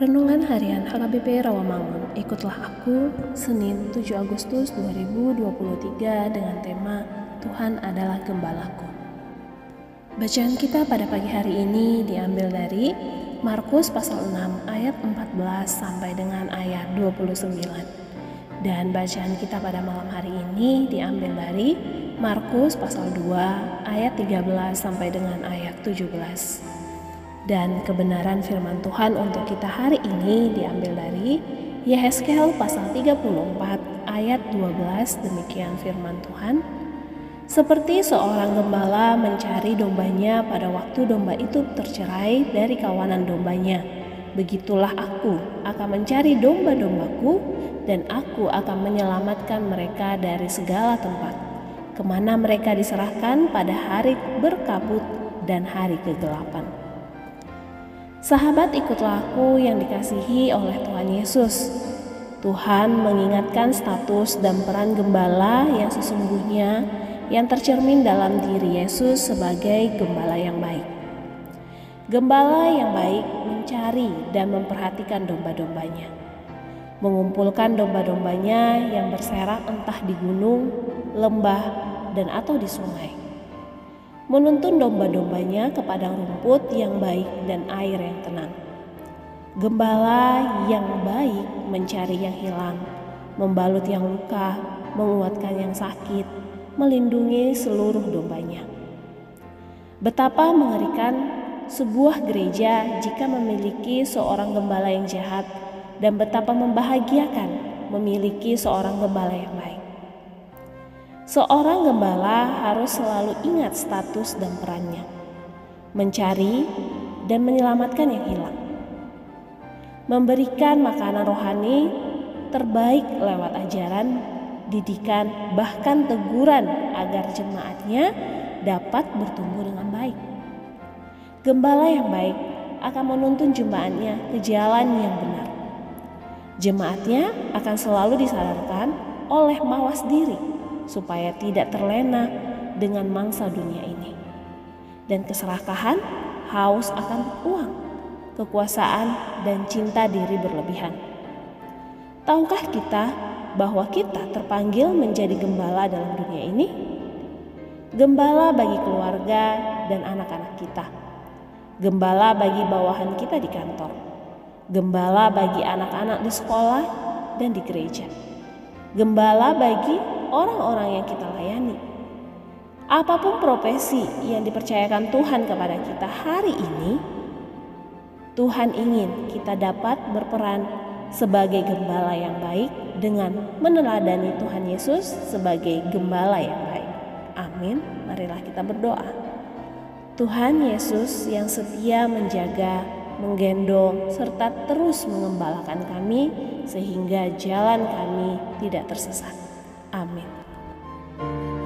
Renungan Harian HKBP Rawamangun. Ikutlah aku Senin 7 Agustus 2023 dengan tema Tuhan adalah gembalaku. Bacaan kita pada pagi hari ini diambil dari Markus pasal 6 ayat 14 sampai dengan ayat 29. Dan bacaan kita pada malam hari ini diambil dari Markus pasal 2 ayat 13 sampai dengan ayat 17. Dan kebenaran firman Tuhan untuk kita hari ini diambil dari Yehezkel pasal 34 ayat 12 demikian firman Tuhan. Seperti seorang gembala mencari dombanya pada waktu domba itu tercerai dari kawanan dombanya. Begitulah aku akan mencari domba-dombaku dan aku akan menyelamatkan mereka dari segala tempat. Ke mana mereka diserahkan pada hari berkabut dan hari kegelapan. Sahabat ikutlah aku yang dikasihi oleh Tuhan Yesus. Tuhan mengingatkan status dan peran gembala yang sesungguhnya yang tercermin dalam diri Yesus sebagai gembala yang baik. Gembala yang baik mencari dan memperhatikan domba-dombanya. Mengumpulkan domba-dombanya yang berserak entah di gunung, lembah, dan atau di sungai menuntun domba-dombanya ke padang rumput yang baik dan air yang tenang. Gembala yang baik mencari yang hilang, membalut yang luka, menguatkan yang sakit, melindungi seluruh dombanya. Betapa mengerikan sebuah gereja jika memiliki seorang gembala yang jahat dan betapa membahagiakan memiliki seorang gembala yang baik. Seorang gembala harus selalu ingat status dan perannya, mencari dan menyelamatkan yang hilang, memberikan makanan rohani terbaik lewat ajaran, didikan, bahkan teguran agar jemaatnya dapat bertumbuh dengan baik. Gembala yang baik akan menuntun jemaatnya ke jalan yang benar. Jemaatnya akan selalu disadarkan oleh mawas diri supaya tidak terlena dengan mangsa dunia ini. Dan keserakahan, haus akan uang, kekuasaan, dan cinta diri berlebihan. Tahukah kita bahwa kita terpanggil menjadi gembala dalam dunia ini? Gembala bagi keluarga dan anak-anak kita. Gembala bagi bawahan kita di kantor. Gembala bagi anak-anak di sekolah dan di gereja. Gembala bagi orang-orang yang kita layani. Apa pun profesi yang dipercayakan Tuhan kepada kita hari ini, Tuhan ingin kita dapat berperan sebagai gembala yang baik dengan meneladani Tuhan Yesus sebagai gembala yang baik. Amin. Marilah kita berdoa. Tuhan Yesus yang setia menjaga, menggendong, serta terus mengembalakan kami sehingga jalan kami tidak tersesat. Amin.